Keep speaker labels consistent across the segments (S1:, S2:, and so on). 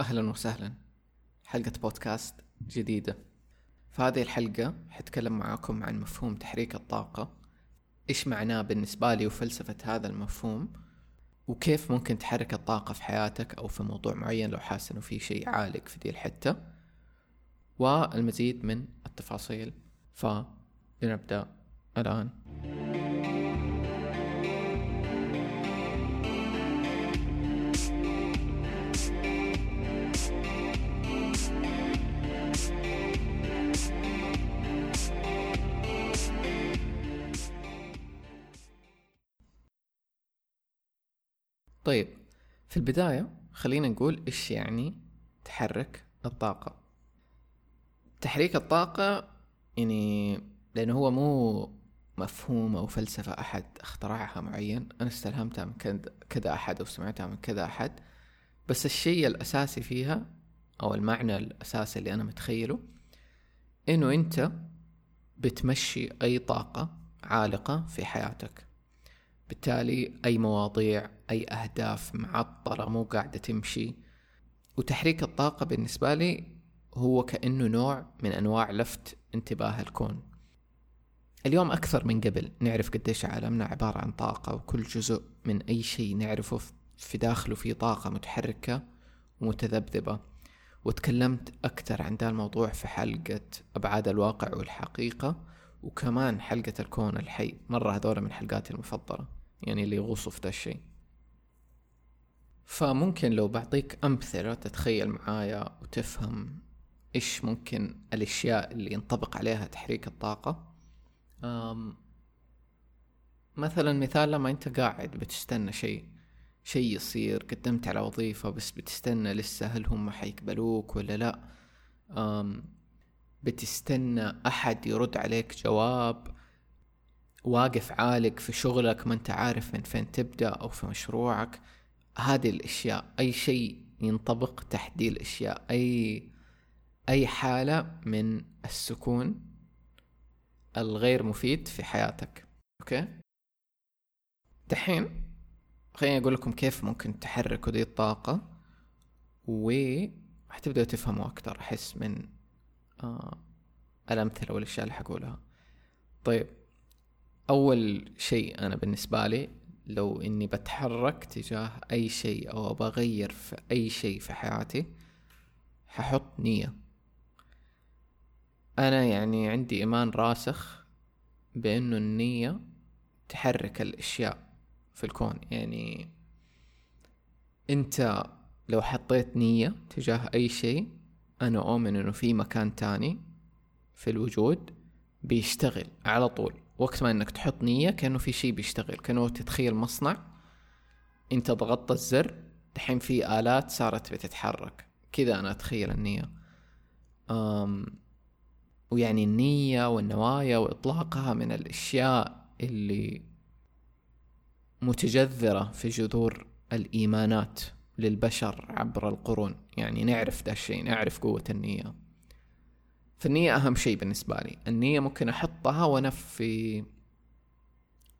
S1: أهلا وسهلا. حلقة بودكاست جديدة. في هذه الحلقة حتكلم معاكم عن مفهوم تحريك الطاقة إيش معناه بالنسبة لي وفلسفة هذا المفهوم وكيف ممكن تحرك الطاقة في حياتك أو في موضوع معين لو حاسس إنه في شيء عالق في دي الحتة. والمزيد من التفاصيل. فلنبدأ الآن. طيب في البداية خلينا نقول إيش يعني تحرك الطاقة؟ تحريك الطاقة يعني لأنه هو مو مفهوم أو فلسفة أحد اخترعها معين. أنا استلهمتها من كذا أحد أو سمعتها من كذا أحد. بس الشيء الأساسي فيها أو المعنى الأساسي اللي أنا متخيله إنه أنت بتمشي أي طاقة عالقة في حياتك. بالتالي أي مواضيع أي أهداف معطلة مو قاعدة تمشي. وتحريك الطاقة بالنسبة لي هو كأنه نوع من أنواع لفت انتباه الكون. اليوم أكثر من قبل نعرف قديش عالمنا عبارة عن طاقة وكل جزء من أي شيء نعرفه في داخله في طاقة متحركة ومتذبذبة. وتكلمت أكثر عن ذا الموضوع في حلقة أبعاد الواقع والحقيقة وكمان حلقة الكون الحي. مرة هذول من حلقاتي المفضلة. يعني اللي يغوصوا في ذا الشيء. فممكن لو بعطيك أمثلة تتخيل معايا وتفهم إيش ممكن الأشياء اللي ينطبق عليها تحريك الطاقة. أم مثلا مثال لما أنت قاعد بتستنى شيء شيء يصير قدمت على وظيفة بس بتستنى لسه هل هم حيقبلوك ولا لا. أم بتستنى أحد يرد عليك جواب واقف عالق في شغلك ما انت عارف من فين تبدأ أو في مشروعك هذه الأشياء أي شيء ينطبق تحت دي الأشياء أي أي حالة من السكون الغير مفيد في حياتك. أوكي؟ دحين خليني أقول لكم كيف ممكن تحركوا دي الطاقة و حتبدأوا تفهموا أكتر أحس من آه الأمثلة والأشياء اللي حقولها. طيب أول شيء أنا بالنسبة لي لو إني بتحرك تجاه أي شيء أو بغير في أي شيء في حياتي ححط نية. أنا يعني عندي إيمان راسخ بأنه النية تحرك الأشياء في الكون. يعني أنت لو حطيت نية تجاه أي شيء أنا أؤمن إنه في مكان تاني في الوجود بيشتغل على طول. وقت ما إنك تحط نية كأنه في شيء بيشتغل كأنه تتخيل مصنع. أنت ضغطت الزر دحين في آلات صارت بتتحرك. كذا أنا أتخيل النية. أم ويعني النية والنوايا وإطلاقها من الأشياء اللي متجذرة في جذور الإيمانات للبشر عبر القرون. يعني نعرف ده الشيء نعرف قوة النية. فالنية أهم شيء بالنسبة لي. النية ممكن أحطها وأنا في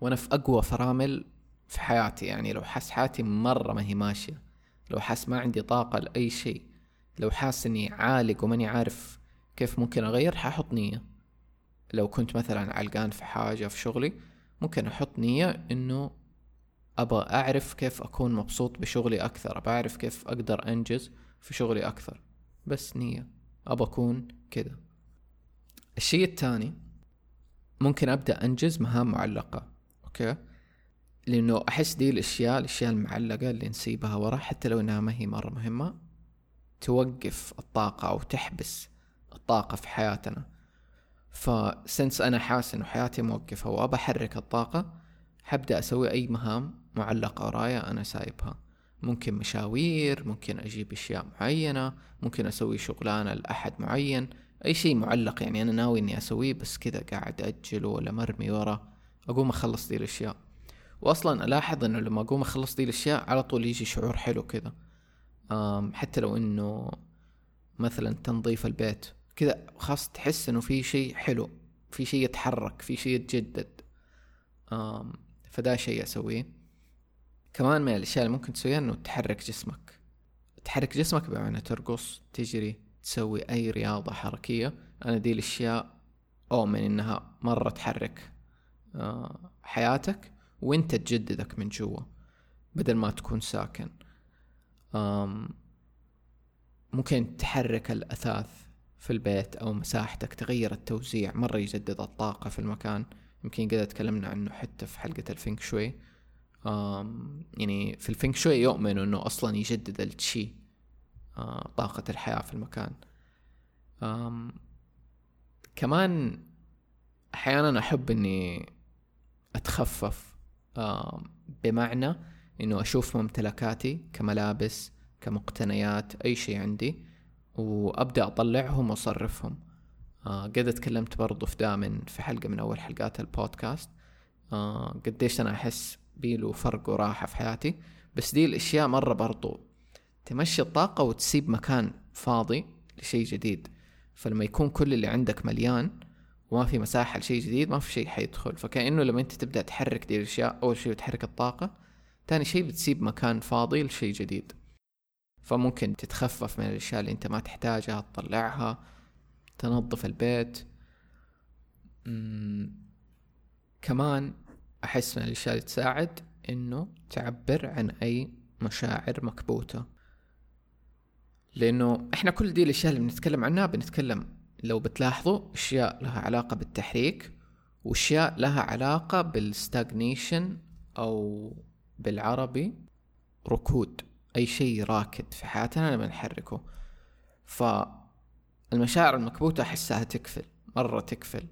S1: وأنا في أقوى فرامل في حياتي. يعني لو حس حياتي مرة ما هي ماشية لو حس ما عندي طاقة لأي شيء لو حاس إني عالق وماني عارف كيف ممكن أغير حأحط نية. لو كنت مثلا علقان في حاجة في شغلي ممكن أحط نية إنه أبغى أعرف كيف أكون مبسوط بشغلي أكثر أبغى أعرف كيف أقدر أنجز في شغلي أكثر. بس نية. أبغى أكون كذا. الشيء الثاني ممكن أبدأ أنجز مهام معلقة أوكي؟ لأنه أحس دي الأشياء الأشياء المعلقة اللي نسيبها ورا حتى لو إنها ما هي مرة مهمة توقف الطاقة أو تحبس الطاقة في حياتنا. فسنس أنا حاسس إنه حياتي موقفة وأبى أحرك الطاقة حبدأ أسوي أي مهام معلقة ورايا أنا سايبها. ممكن مشاوير ممكن أجيب أشياء معينة ممكن أسوي شغلانة لأحد معين أي شيء معلق يعني أنا ناوي إني أسويه بس كذا قاعد أجله ولا مرمي ورا أقوم أخلص دي الأشياء. وأصلا ألاحظ إنه لما أقوم أخلص دي الأشياء على طول يجي شعور حلو كذا. حتى لو إنه مثلا تنظيف البيت كذا خاص تحس إنه في شيء حلو في شيء يتحرك في شيء يتجدد. فدا شيء أسويه. كمان من الأشياء اللي ممكن تسويها إنه تحرك جسمك. تحرك جسمك بمعنى ترقص تجري تسوي أي رياضة حركية. أنا دي الأشياء أؤمن إنها مرة تحرك آه، حياتك وإنت تجددك من جوا بدل ما تكون ساكن. ممكن تحرك الأثاث في البيت أو مساحتك تغير التوزيع مرة يجدد الطاقة في المكان. يمكن قد تكلمنا عنه حتى في حلقة الفينك شوي. يعني في الفينك شوي يؤمنوا إنه أصلا يجدد التشي آه، طاقة الحياة في المكان. كمان أحيانا أحب إني أتخفف بمعنى إنه أشوف ممتلكاتي كملابس كمقتنيات أي شيء عندي وأبدأ أطلعهم وأصرفهم. آه قد تكلمت برضو في دائما في حلقة من أول حلقات البودكاست. آه قديش أنا أحس بيله فرق وراحة في حياتي. بس دي الأشياء مرة برضو تمشي الطاقة وتسيب مكان فاضي لشيء جديد. فلما يكون كل اللي عندك مليان وما في مساحة لشيء جديد ما في شيء حيدخل. فكأنه لما أنت تبدأ تحرك دي الأشياء أول شيء بتحرك الطاقة تاني شيء بتسيب مكان فاضي لشيء جديد. فممكن تتخفف من الأشياء اللي أنت ما تحتاجها تطلعها تنظف البيت. كمان أحس من الأشياء اللي تساعد إنه تعبر عن أي مشاعر مكبوتة. لأنه إحنا كل دي الأشياء اللي بنتكلم عنها بنتكلم لو بتلاحظوا أشياء لها علاقة بالتحريك وأشياء لها علاقة بالستاغنيشن أو بالعربي ركود أي شيء راكد في حياتنا لما نحركه. فالمشاعر المكبوتة أحسها تكفل مرة تكفل.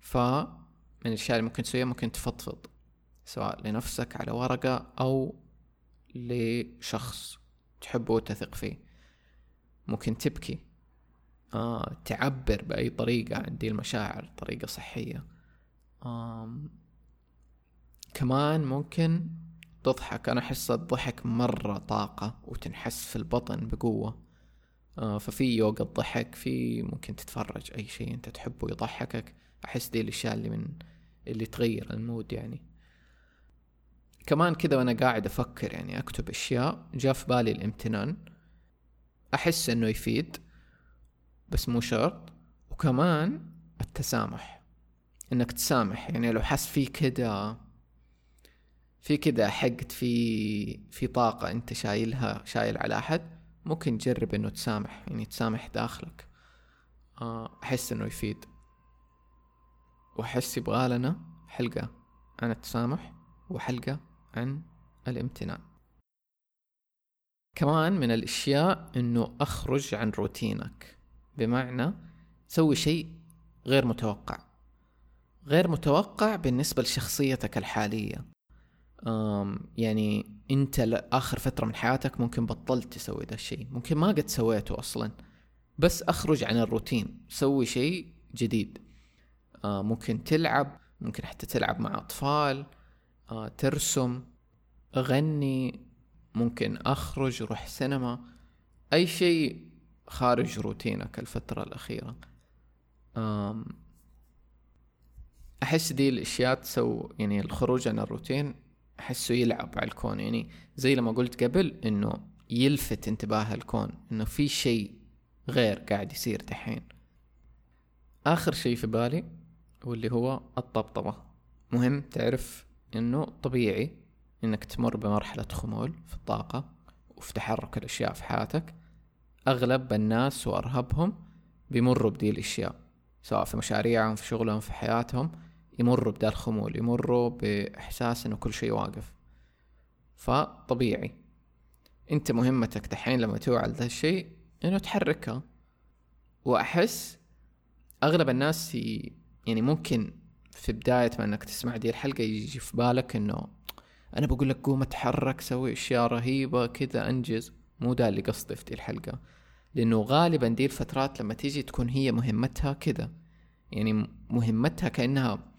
S1: ف من الأشياء اللي ممكن تسويها ممكن تفضفض سواء لنفسك على ورقة أو لشخص تحبه وتثق فيه. ممكن تبكي. آه تعبر بأي طريقة عن دي المشاعر طريقة صحية. آم كمان ممكن تضحك. أنا أحس الضحك مرة طاقة وتنحس في البطن بقوة. آه ففي يوغا الضحك في ممكن تتفرج أي شيء أنت تحبه يضحكك. أحس دي الأشياء اللي من اللي تغير المود يعني. كمان كذا وأنا قاعد أفكر يعني أكتب أشياء جاء في بالي الامتنان. أحس إنه يفيد بس مو شرط. وكمان التسامح. إنك تسامح يعني لو حس في كده في كده حقد في في طاقة أنت شايلها شايل على أحد ممكن تجرب إنه تسامح يعني تسامح داخلك. آه، أحس إنه يفيد. وأحس يبغالنا حلقة عن التسامح وحلقة عن الامتنان كمان من الأشياء إنه أخرج عن روتينك بمعنى سوي شيء غير متوقع. غير متوقع بالنسبة لشخصيتك الحالية. يعني أنت لآخر فترة من حياتك ممكن بطلت تسوي ذا الشيء. ممكن ما قد سويته أصلا. بس أخرج عن الروتين. سوي شيء جديد. ممكن تلعب ممكن حتى تلعب مع أطفال آه، ترسم أغني ممكن أخرج أروح سينما أي شيء خارج روتينك الفترة الأخيرة. أحس دي الأشياء تسو يعني الخروج عن الروتين أحسه يلعب على الكون. يعني زي لما قلت قبل إنه يلفت انتباه الكون إنه في شيء غير قاعد يصير دحين. آخر شيء في بالي واللي هو الطبطبة. مهم تعرف إنه طبيعي إنك تمر بمرحلة خمول في الطاقة وفي تحرك الأشياء في حياتك. أغلب الناس وأرهبهم بيمروا بدي الأشياء سواء في مشاريعهم في شغلهم في حياتهم يمروا بدا الخمول يمروا بإحساس إنه كل شيء واقف. فطبيعي. أنت مهمتك دحين لما توعى ذا الشيء إنه تحركها. وأحس أغلب الناس يعني ممكن في بداية ما إنك تسمع دي الحلقة يجي في بالك إنه أنا بقول لك قوم أتحرك سوي أشياء رهيبة كذا أنجز. مو ده اللي قصدي في دي الحلقة. لأنه غالبا دي الفترات لما تيجي تكون هي مهمتها كذا. يعني مهمتها كأنها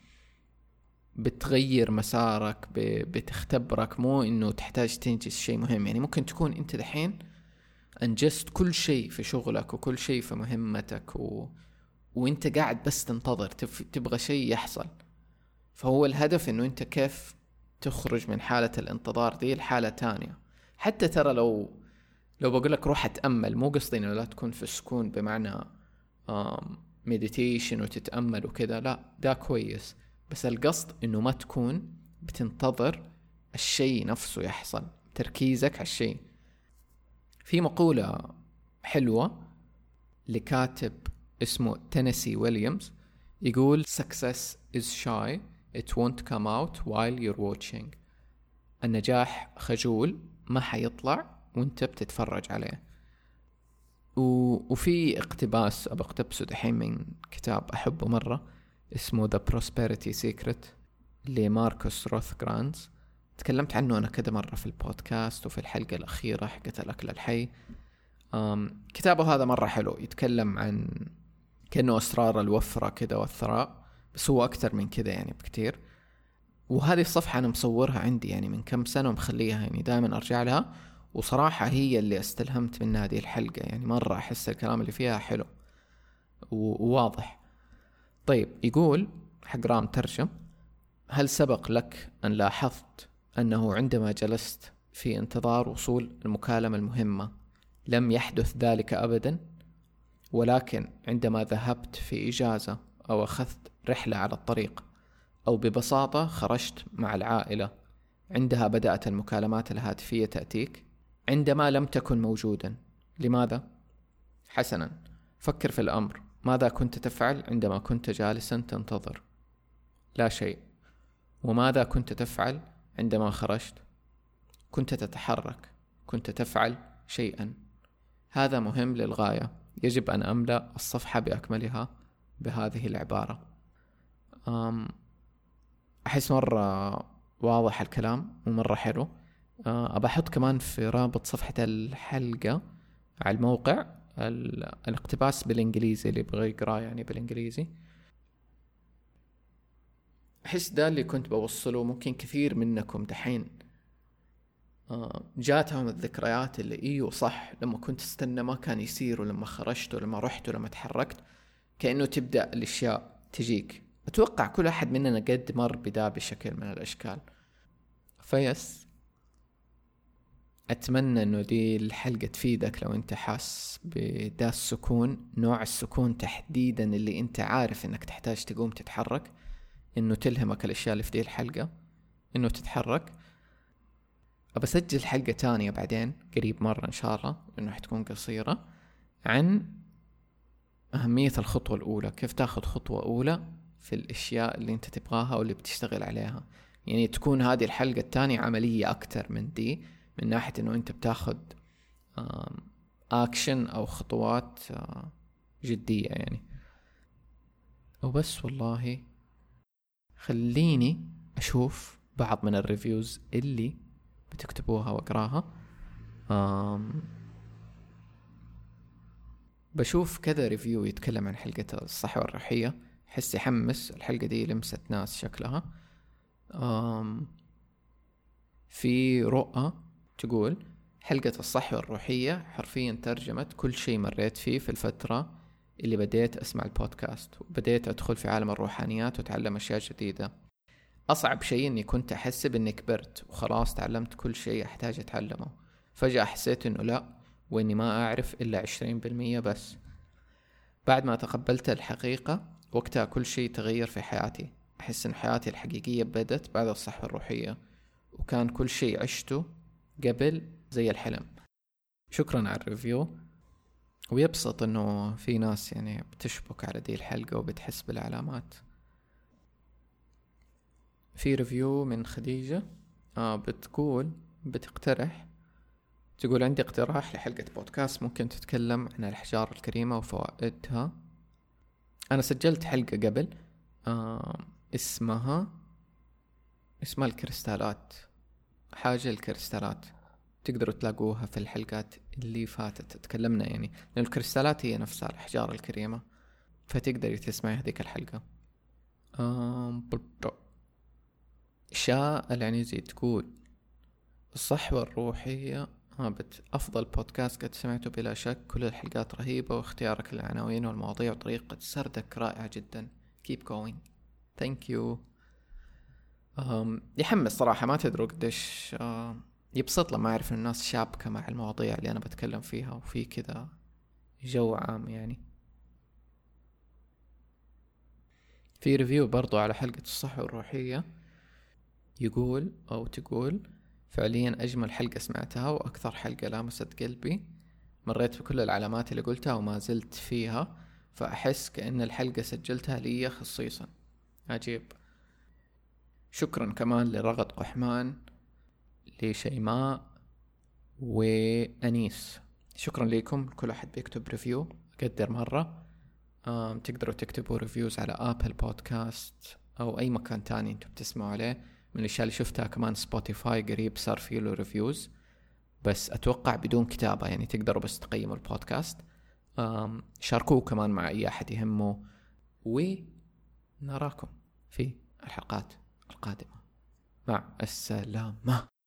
S1: بتغير مسارك بتختبرك. مو إنه تحتاج تنجز شيء مهم. يعني ممكن تكون أنت دحين أنجزت كل شيء في شغلك وكل شيء في مهمتك و... وانت قاعد بس تنتظر تبغى شيء يحصل. فهو الهدف إنه انت كيف تخرج من حالة الانتظار دي لحالة تانية. حتى ترى لو لو بقول لك روح أتأمل مو قصدي إنه لا تكون في السكون بمعنى مديتيشن وتتأمل وكذا لا ده كويس. بس القصد إنه ما تكون بتنتظر الشيء نفسه يحصل تركيزك على الشيء. في مقولة حلوة لكاتب اسمه تينيسي ويليامز يقول success is shy. It won't come out while you're watching. النجاح خجول ما حيطلع وانت بتتفرج عليه. و... وفي اقتباس ابى اقتبسه دحين من كتاب أحبه مرة اسمه The Prosperity Secret لماركوس روث جرانز تكلمت عنه أنا كذا مرة في البودكاست وفي الحلقة الأخيرة حقت الأكل الحي. كتابه هذا مرة حلو يتكلم عن كأنه أسرار الوفرة كذا والثراء بس هو أكثر من كذا يعني بكتير. وهذه الصفحة أنا مصورها عندي يعني من كم سنة ومخليها يعني دائما أرجع لها وصراحة هي اللي استلهمت من هذه الحلقة يعني مرة أحس الكلام اللي فيها حلو وواضح. طيب يقول حق رام ترجم هل سبق لك أن لاحظت أنه عندما جلست في انتظار وصول المكالمة المهمة لم يحدث ذلك أبدا؟ ولكن عندما ذهبت في إجازة أو أخذت رحلة على الطريق أو ببساطة خرجت مع العائلة عندها بدأت المكالمات الهاتفية تأتيك؟ عندما لم تكن موجودا. لماذا؟ حسنا فكر في الأمر. ماذا كنت تفعل عندما كنت جالسا تنتظر؟ لا شيء. وماذا كنت تفعل عندما خرجت؟ كنت تتحرك. كنت تفعل شيئا. هذا مهم للغاية. يجب أن أملأ الصفحة بأكملها بهذه العبارة. أم أحس مرة واضح الكلام ومرة حلو. آه، أبى أحط كمان في رابط صفحة الحلقة على الموقع الاقتباس بالإنجليزي اللي يبغى يقرأه يعني بالإنجليزي. أحس ده اللي كنت بوصله ممكن كثير منكم دحين. جاتهم الذكريات اللي إيوه صح لما كنت استنى ما كان يصير ولما خرجت ولما رحت ولما تحركت كأنه تبدأ الأشياء تجيك. أتوقع كل أحد مننا قد مر بدا بشكل من الأشكال. فيس أتمنى إنه دي الحلقة تفيدك لو أنت حاس بدا السكون نوع السكون تحديدا اللي أنت عارف إنك تحتاج تقوم تتحرك إنه تلهمك الأشياء اللي في دي الحلقة إنه تتحرك. أبى أسجل حلقة تانية بعدين قريب مرة إن شاء الله لأنه حتكون قصيرة عن أهمية الخطوة الأولى كيف تاخذ خطوة أولى في الأشياء اللي أنت تبغاها واللي بتشتغل عليها. يعني تكون هذه الحلقة التانية عملية أكتر من دي من ناحية إنه أنت بتاخذ أكشن أو خطوات جدية يعني. وبس والله خليني أشوف بعض من ال reviews اللي بتكتبوها واقراها. أم بشوف كذا ريفيو يتكلم عن حلقة الصحة والرحية حس يحمس الحلقة دي لمست ناس شكلها. أم في رؤى تقول حلقة الصحة والروحية حرفيا ترجمت كل شيء مريت فيه في الفترة اللي بديت أسمع البودكاست. وبديت أدخل في عالم الروحانيات وأتعلم أشياء جديدة. أصعب شيء إني كنت أحسب إني كبرت وخلاص تعلمت كل شيء أحتاج أتعلمه. فجأة حسيت إنه لأ وإني ما أعرف إلا عشرين بالمية بس. بعد ما تقبلت الحقيقة وقتها كل شيء تغير في حياتي. أحس إن حياتي الحقيقية بدت بعد الصحة الروحية وكان كل شيء عشته قبل زي الحلم. شكرا على الريفيو. ويبسط إنه في ناس يعني بتشبك على دي الحلقة وبتحس بالعلامات. في ريفيو من خديجة. آه بتقول بتقترح تقول عندي اقتراح لحلقة بودكاست ممكن تتكلم عن الأحجار الكريمة وفوائدها. أنا سجلت حلقة قبل آه اسمها اسمها الكريستالات حاجة الكريستالات. تقدروا تلاقوها في الحلقات اللي فاتت تكلمنا يعني لأن الكريستالات هي نفسها الأحجار الكريمة فتقدري تسمعي هذيك الحلقة. آه شاء العنيزي تقول الصحوة الروحية هابت أفضل بودكاست قد سمعته بلا شك كل الحلقات رهيبة واختيارك للعناوين والمواضيع وطريقة سردك رائعة جدا. Keep going. Thank you. um, يحمس صراحة ما تدروا قديش يبسط لما أعرف الناس شابكة مع المواضيع اللي أنا بتكلم فيها وفي كذا جو عام يعني. في ريفيو برضو على حلقة الصحة والروحية يقول أو تقول فعليا أجمل حلقة سمعتها وأكثر حلقة لامست قلبي. مريت بكل العلامات اللي قلتها وما زلت فيها فأحس كأن الحلقة سجلتها لي خصيصا. عجيب. شكرا كمان لرغد قحمان لشيماء وأنيس. شكرا لكم كل أحد بيكتب review أقدره مرة. تقدروا تكتبوا reviews على Apple Podcasts أو أي مكان تاني أنتم بتسمعوا عليه. من الأشياء اللي شفتها كمان Spotify قريب صار فيه له reviews بس أتوقع بدون كتابة يعني تقدروا بس تقيموا البودكاست. شاركوه كمان مع أي أحد يهمه. ونراكم في الحلقات القادمة. مع السلامة.